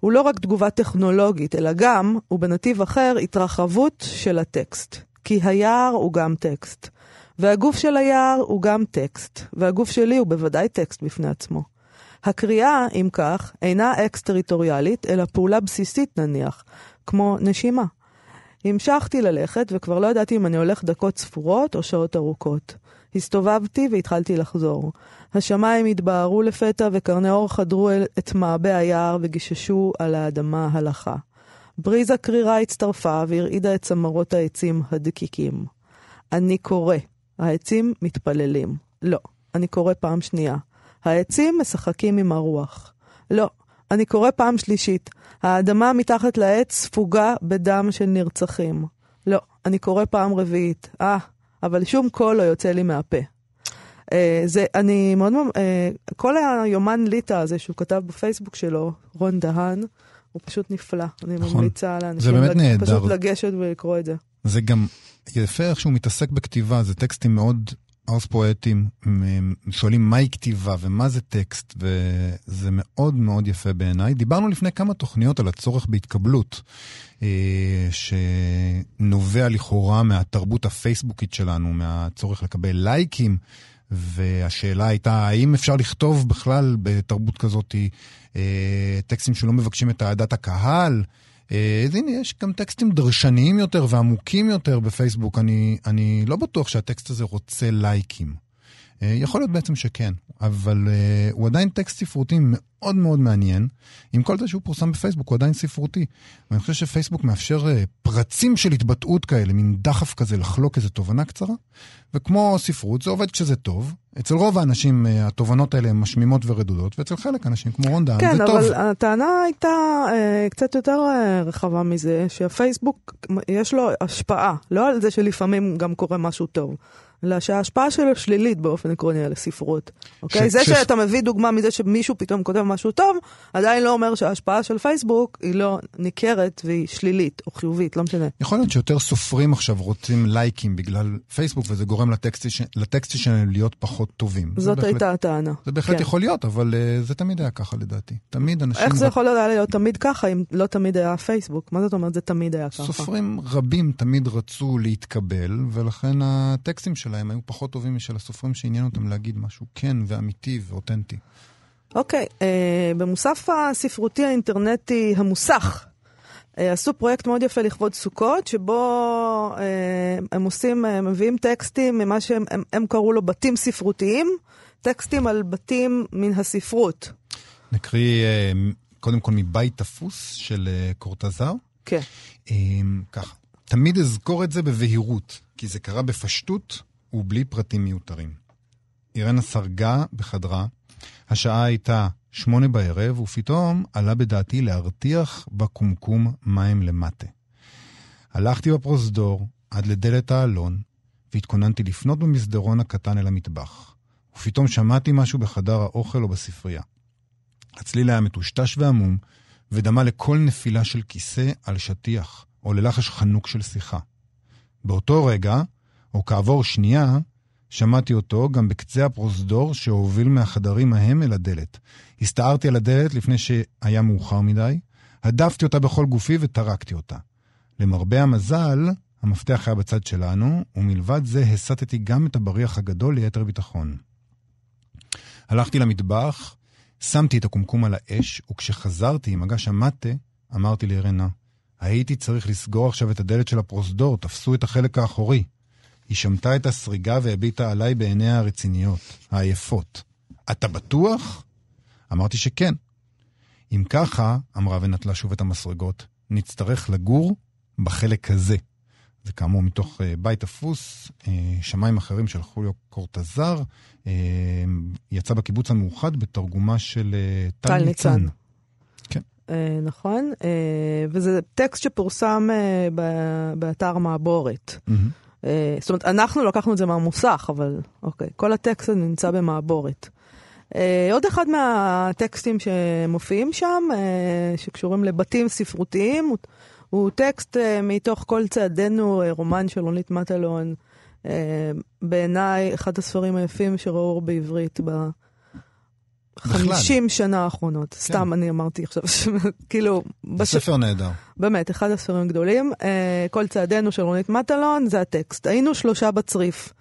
הוא לא רק תגובה טכנולוגית, אלא גם, ובנתיב אחר, התרחבות של הטקסט. כי היער הוא גם טקסט. והגוף של היער הוא גם טקסט. והגוף שלי הוא בוודאי טקסט בפני עצמו. הקריאה, אם כך, אינה אקס-טריטוריאלית, אלא פעולה בסיסית נניח, כמו נשימה. המשכתי ללכת, וכבר לא ידעתי אם אני הולך דקות ספורות או שעות ארוכות. הסתובבתי והתחלתי לחזור. השמיים התבהרו לפתע, וקרני אור חדרו אל- את מעבה היער וגיששו על האדמה הלכה. בריזה קרירה הצטרפה והרעידה את צמרות העצים הדקיקים. אני קורא. העצים מתפללים. לא, אני קורא פעם שנייה. העצים משחקים עם הרוח. לא, אני קורא פעם שלישית. האדמה מתחת לעץ ספוגה בדם של נרצחים. לא, אני קורא פעם רביעית. אה, אבל שום קול לא יוצא לי מהפה. אה, זה, אני מאוד, אה, כל היומן ליטא הזה שהוא כתב בפייסבוק שלו, רון דהן, הוא פשוט נפלא. אני נכון. ממליצה לאנשים לג- נהדר. פשוט לגשת ולקרוא את זה. זה גם יפה איך שהוא מתעסק בכתיבה, זה טקסטים מאוד ארס פואטיים, מ- שואלים מהי כתיבה ומה זה טקסט, וזה מאוד מאוד יפה בעיניי. דיברנו לפני כמה תוכניות על הצורך בהתקבלות, אה, שנובע לכאורה מהתרבות הפייסבוקית שלנו, מהצורך לקבל לייקים. והשאלה הייתה, האם אפשר לכתוב בכלל בתרבות כזאת אה, טקסטים שלא מבקשים את אהדת הקהל? אה, אז הנה, יש גם טקסטים דרשניים יותר ועמוקים יותר בפייסבוק. אני, אני לא בטוח שהטקסט הזה רוצה לייקים. אה, יכול להיות בעצם שכן, אבל אה, הוא עדיין טקסט ספרותי מאוד מאוד מעניין. עם כל זה שהוא פורסם בפייסבוק, הוא עדיין ספרותי. ואני חושב שפייסבוק מאפשר אה, פרצים של התבטאות כאלה, מין דחף כזה לחלוק איזו תובנה קצרה. וכמו ספרות, זה עובד כשזה טוב. אצל רוב האנשים אה, התובנות האלה הן משמימות ורדודות, ואצל חלק אנשים כמו רון דהן כן, זה טוב. אבל הטענה הייתה אה, קצת יותר אה, רחבה מזה, שהפייסבוק, יש לו השפעה, לא על זה שלפעמים גם קורה משהו טוב. אלא שההשפעה שלו שלילית באופן עקרוני על הספרות. אוקיי? ש- זה ש- שאתה מביא דוגמה מזה שמישהו פתאום כותב משהו טוב, עדיין לא אומר שההשפעה של פייסבוק היא לא ניכרת והיא שלילית או חיובית, לא משנה. יכול להיות שיותר סופרים עכשיו רוצים לייקים בגלל פייסבוק, וזה גורם לטקסטים ש- לטקסטים שלהם להיות פחות טובים. זה זאת בהחלט- הייתה הטענה. זה בהחלט כן. יכול להיות, אבל אה, זה תמיד היה ככה לדעתי. תמיד אנשים... איך זה ר- יכול להיות היה להיות תמיד ככה אם לא תמיד היה פייסבוק? מה זאת אומרת זה תמיד היה ככה? סופרים רבים תמיד רצו להתקבל, ולכן הטקסטים שלהם היו פחות טובים משל הסופרים שעניין אותם להגיד משהו כן ואמיתי ואותנטי. אוקיי, אה, במוסף הספרותי האינטרנטי המוסך, אה, עשו פרויקט מאוד יפה לכבוד סוכות, שבו אה, הם עושים, אה, מביאים טקסטים ממה שהם הם, הם קראו לו בתים ספרותיים, טקסטים על בתים מן הספרות. נקריא קודם כל מבית תפוס של קורטזר. כן. אמ, ככה, תמיד אזכור את זה בבהירות, כי זה קרה בפשטות ובלי פרטים מיותרים. אירנה סרגה בחדרה, השעה הייתה שמונה בערב, ופתאום עלה בדעתי להרתיח בקומקום מים למטה. הלכתי בפרוזדור עד לדלת האלון, והתכוננתי לפנות במסדרון הקטן אל המטבח. ופתאום שמעתי משהו בחדר האוכל או בספרייה. הצליל היה מטושטש ועמום, ודמה לכל נפילה של כיסא על שטיח, או ללחש חנוק של שיחה. באותו רגע, או כעבור שנייה, שמעתי אותו גם בקצה הפרוזדור שהוביל מהחדרים ההם אל הדלת. הסתערתי על הדלת לפני שהיה מאוחר מדי, הדפתי אותה בכל גופי וטרקתי אותה. למרבה המזל, המפתח היה בצד שלנו, ומלבד זה הסטתי גם את הבריח הגדול ליתר ביטחון. הלכתי למטבח, שמתי את הקומקום על האש, וכשחזרתי עם מגש המטה, אמרתי לאירנה, הייתי צריך לסגור עכשיו את הדלת של הפרוזדור, תפסו את החלק האחורי. היא שמטה את הסריגה והביטה עליי בעיניה הרציניות, העייפות. אתה בטוח? אמרתי שכן. אם ככה, אמרה ונטלה שוב את המסרגות, נצטרך לגור בחלק הזה. זה כאמור מתוך uh, בית אפוס, uh, שמיים אחרים של חוליו קורטזר, uh, יצא בקיבוץ המאוחד בתרגומה של uh, טל טל ניצן. ניצן. אה, נכון, אה, וזה טקסט שפורסם אה, ב- באתר מעבורת. מהמם. אה, זאת אומרת, אנחנו לקחנו את זה מהמוסך, אבל אוקיי, כל הטקסט הזה נמצא במעבורת. אה, עוד אחד מהטקסטים שמופיעים שם, אה, שקשורים לבתים ספרותיים, הוא, טקסט מתוך כל צעדינו, רומן של רונית מטלון, בעיניי אחד הספרים היפים שראו בעברית ב... בכלל. 50 שנה האחרונות, סתם אני אמרתי עכשיו, כאילו, בש... ספר נהדר. באמת, אחד הספרים הגדולים. אה, כל צעדינו של רונית מטלון, זה הטקסט. היינו שלושה בצריף.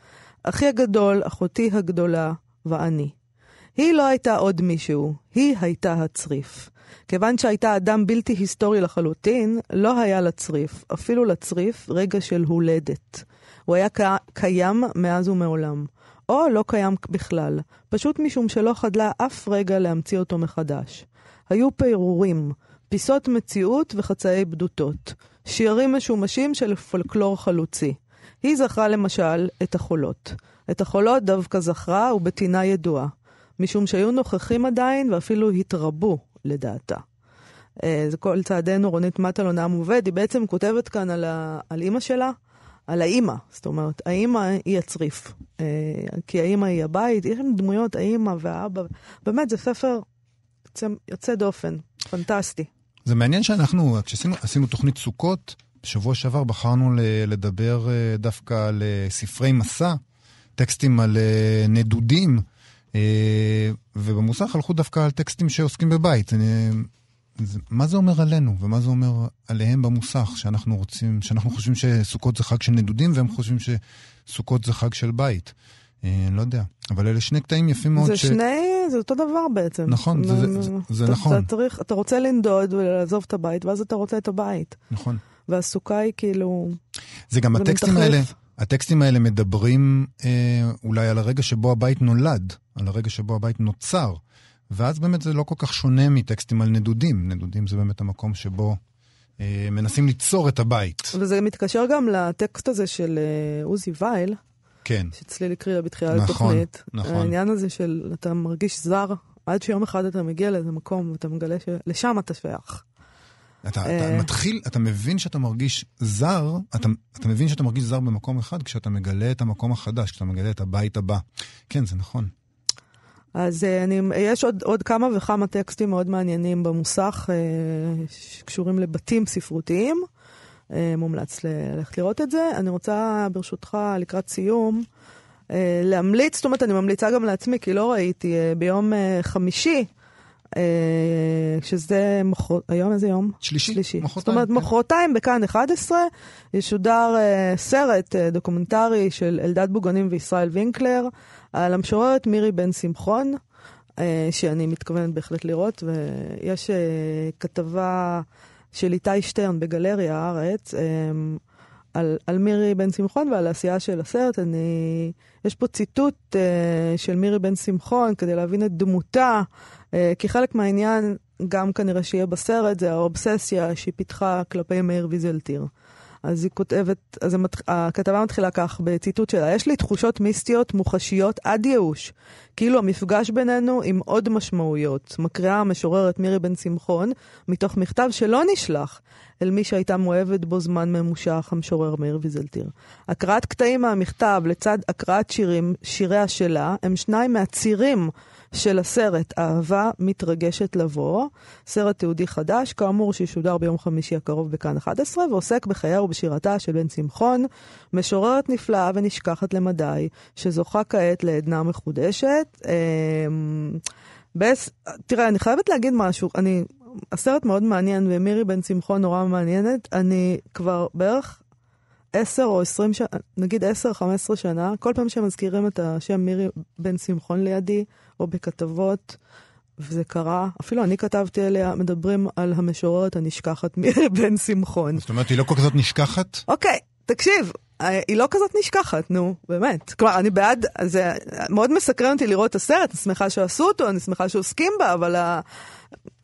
אחי הגדול, אחותי הגדולה ואני. היא לא הייתה עוד מישהו, היא הייתה הצריף. כיוון שהייתה אדם בלתי היסטורי לחלוטין, לא היה לצריף, אפילו לצריף, רגע של הולדת. הוא היה ק- קיים מאז ומעולם. או לא קיים בכלל, פשוט משום שלא חדלה אף רגע להמציא אותו מחדש. היו פירורים, פיסות מציאות וחצאי בדותות, שירים משומשים של פולקלור חלוצי. היא זכרה למשל את החולות. את החולות דווקא זכרה ובטינה ידועה, משום שהיו נוכחים עדיין ואפילו התרבו, לדעתה. אה, זה כל צעדינו, רונית מטלון עם עובד, היא בעצם כותבת כאן על, ה... על אימא שלה, על האימא. זאת אומרת, האימא היא הצריף. אה, כי האימא היא הבית, יש שם דמויות, האימא והאבא. באמת, זה ספר יוצא, יוצא דופן, פנטסטי. זה מעניין שאנחנו, כשעשינו עשינו תוכנית סוכות, בשבוע שעבר בחרנו לדבר אה, דווקא על אה, ספרי מסע, טקסטים על נדודים, ובמוסך הלכו דווקא על טקסטים שעוסקים בבית. אני, זה, מה זה אומר עלינו, ומה זה אומר עליהם במוסך, שאנחנו רוצים, שאנחנו חושבים שסוכות זה חג של נדודים, והם חושבים שסוכות זה חג של בית. אה, לא יודע, אבל אלה שני קטעים יפים מאוד. זה ש... שני, זה אותו דבר בעצם. נכון, זה- זה- זה- זה אתה- נכון. אתה, צריך, אתה רוצה לנדוד ולעזוב את הבית, ואז אתה רוצה את הבית. נכון. והסוכה היא כאילו... זה גם זה הטקסטים מתחלף. האלה, הטקסטים האלה מדברים אה, אולי על הרגע שבו הבית נולד, על הרגע שבו הבית נוצר, ואז באמת זה לא כל כך שונה מטקסטים על נדודים. נדודים זה באמת המקום שבו אה, מנסים ליצור את הבית. וזה מתקשר גם לטקסט הזה של אה, עוזי וייל, כן, שצליל הקריאה בתחילת נכון, התוכנית. נכון. העניין הזה של אתה מרגיש זר, עד שיום אחד אתה מגיע לאיזה מקום ואתה מגלה שלשם אתה שייך. אתה, אה. אתה מתחיל, אתה מבין שאתה מרגיש זר, אתה, אתה מבין שאתה מרגיש זר במקום אחד כשאתה מגלה את המקום החדש, כשאתה מגלה את הבית הבא. כן, זה נכון. אז אה, אני, יש עוד, עוד כמה וכמה טקסטים מאוד מעניינים במוסך, אה, שקשורים לבתים ספרותיים. אה, מומלץ ללכת לראות את זה. אני רוצה, ברשותך, לקראת סיום, להמליץ, זאת אומרת, אני ממליצה גם לעצמי, כי לא ראיתי, ביום חמישי, שזה מחר... היום איזה יום? שלישי, שלישי. זאת מחרתיים, אומרת, כן. מחרתיים בכאן 11 ישודר סרט דוקומנטרי של אלדד בוגנים וישראל וינקלר על המשוררת מירי בן שמחון, אה, שאני מתכוונת בהחלט לראות, ויש אה, כתבה של איתי שטרן בגלריה הארץ. אה, על, על מירי בן שמחון ועל העשייה של הסרט. אני, יש פה ציטוט של מירי בן שמחון כדי להבין את דמותה, כי חלק מהעניין, גם כנראה שיהיה בסרט, זה האובססיה שהיא פיתחה כלפי מאיר ויזלטיר. אז היא כותבת, אז המת, הכתבה מתחילה כך, בציטוט שלה, יש לי תחושות מיסטיות מוחשיות עד ייאוש, כאילו המפגש בינינו עם עוד משמעויות, מקריאה המשוררת מירי בן שמחון, מתוך מכתב שלא נשלח אל מי שהייתה מאוהבת בו זמן ממושך, המשורר מאיר ויזלטיר. הקראת קטעים מהמכתב לצד הקראת שירים, שיריה שלה, הם שניים מהצירים של הסרט אהבה מתרגשת לבוא, סרט תיעודי חדש, כאמור שישודר ביום חמישי הקרוב בכאן 11, ועוסק בחייה ובשירתה של בן שמחון, משוררת נפלאה ונשכחת למדי, שזוכה כעת לעדנה מחודשת. אמ, בס... תראה, אני חייבת להגיד משהו, אני... הסרט מאוד מעניין, ומירי בן שמחון נורא מעניינת. אני כבר בערך 10 או 20 שנה, נגיד 10-15 שנה, כל פעם שמזכירים את השם מירי בן שמחון לידי, או בכתבות, וזה קרה, אפילו אני כתבתי עליה, מדברים על המשוררת הנשכחת מירי בן שמחון. זאת אומרת, היא לא כל כזאת נשכחת? אוקיי, תקשיב, אה, היא לא כזאת נשכחת, נו, באמת. כלומר, אני בעד, זה מאוד מסקרן אותי לראות את הסרט, אני שמחה שעשו אותו, אני שמחה שעוסקים בה, אבל ה...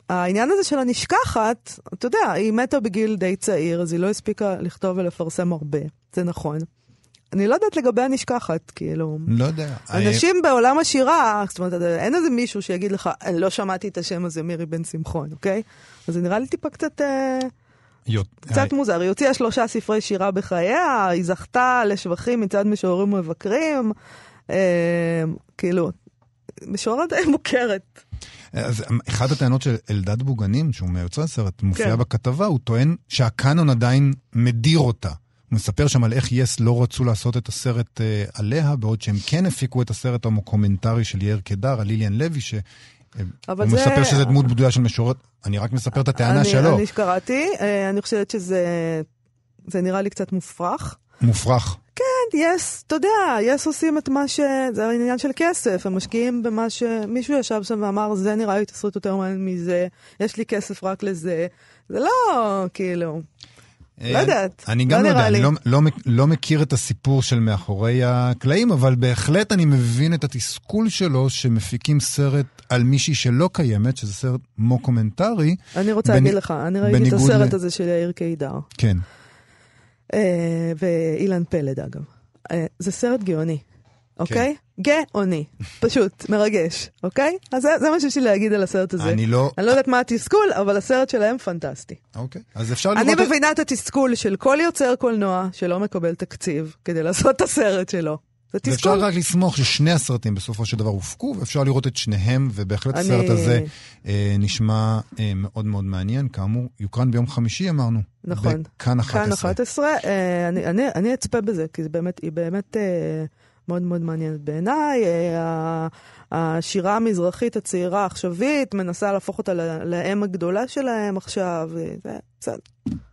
העניין הזה של הנשכחת, אתה יודע, היא מתה בגיל די צעיר, אז היא לא הספיקה לכתוב ולפרסם הרבה, זה נכון. אני לא יודעת לגבי הנשכחת, כאילו... לא יודע. אנשים בעולם השירה, זאת אומרת, אין איזה מישהו שיגיד לך, "אני לא שמעתי את השם הזה, מירי בן שמחון, אוקיי? אז זה נראה לי טיפה קצת... אה, יות- קצת מוזר, היא הוציאה שלושה ספרי שירה בחייה, היא זכתה לשבחים מצד משוררים ומבקרים, אה, כאילו, משוררת מוכרת. אז אחת הטענות של אלדד בוגנים, שהוא מיוצרי הסרט, מופיע כן. בכתבה, הוא טוען שהקאנון עדיין מדיר אותה. מספר שם על איך yes לא רצו לעשות את הסרט אה, עליה, בעוד שהם כן הפיקו את הסרט המוקומנטרי של יאיר קדר, על ליליאן לוי, ש... אבל הוא זה- מספר שזה דמות בדויה של משוררת, אני רק מספר את הטענה אני, שלו. אני שקראתי, אה, אני חושבת שזה זה נראה לי קצת מופרך. מופרך. כן, yes, אתה יודע, yes עושים את מה ש... זה העניין של כסף, הם משקיעים במה ש... מישהו ישב שם ואמר, זה נראה לי תסריט יותר מעניין מזה, יש לי כסף רק לזה. זה לא, כאילו... לא יודעת, אני לא גם לא נראה יודע, אני. לא, לא, לא מכיר את הסיפור של מאחורי הקלעים, אבל בהחלט אני מבין את התסכול שלו שמפיקים סרט על מישהי שלא קיימת, שזה סרט מוקומנטרי. אני רוצה בני- להגיד לך, אני ראיתי את הסרט ל- הזה של יאיר קידר, כן. אה, ואילן פלד אגב. אה, זה סרט גאוני, אוקיי? גאוני, פשוט, מרגש, אוקיי? אז זה, זה מה שיש לי להגיד על הסרט הזה. אני לא... אני לא יודעת מה התסכול, אבל הסרט שלהם פנטסטי. אוקיי, אז אפשר לראות... אני מבינה את התסכול של כל יוצר קולנוע שלא מקבל תקציב כדי לעשות את הסרט שלו. זה ואפשר תסכול. רק לסמוך ששני הסרטים בסופו של דבר הופקו, ואפשר לראות את שניהם, ובהחלט אני- הסרט הזה אה, נשמע אה, מאוד מאוד מעניין. כאמור, יוקרן ביום חמישי אמרנו. נכון. בכאן 11. כאן 11, אה, אני, אני, אני אצפה בזה, כי זה באמת, היא באמת אה, מאוד מאוד מעניינת בעיניי. אה, השירה המזרחית הצעירה העכשווית מנסה להפוך אותה לאם הגדולה שלהם עכשיו, אה, זה בסדר,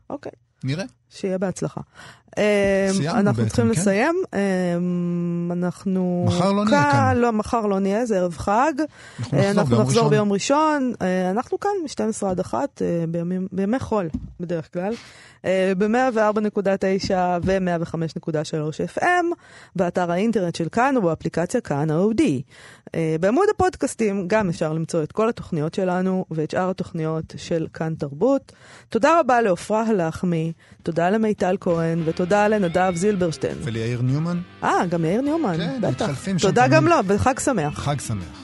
אוקיי. נראה. שיהיה בהצלחה. אה, סיימנו אנחנו צריכים כן? לסיים. אה, אנחנו... מחר לא נהיה כאן. לא, מחר לא נהיה, זה ערב חג. אנחנו אה, נחזור אנחנו ביום נחזור ראשון. ביום ראשון. אה, אנחנו כאן מ-12 עד 1, אה, בימים- בימי חול בדרך כלל. ב-104.9 ו-105.3 FM, באתר האינטרנט של כאן ובאפליקציה כאן אודי. אה, בעמוד הפודקאסטים גם אפשר למצוא את כל התוכניות שלנו ואת שאר התוכניות של כאן תרבות. תודה רבה לעופרה הלחמי, תודה למיטל כהן ותודה לנדב זילברשטיין. וליאיר ניומן, אה, גם יאיר ניומן, כן, בטח. מתחלפים שם תודה גם. לו, וחג שמח. חג שמח.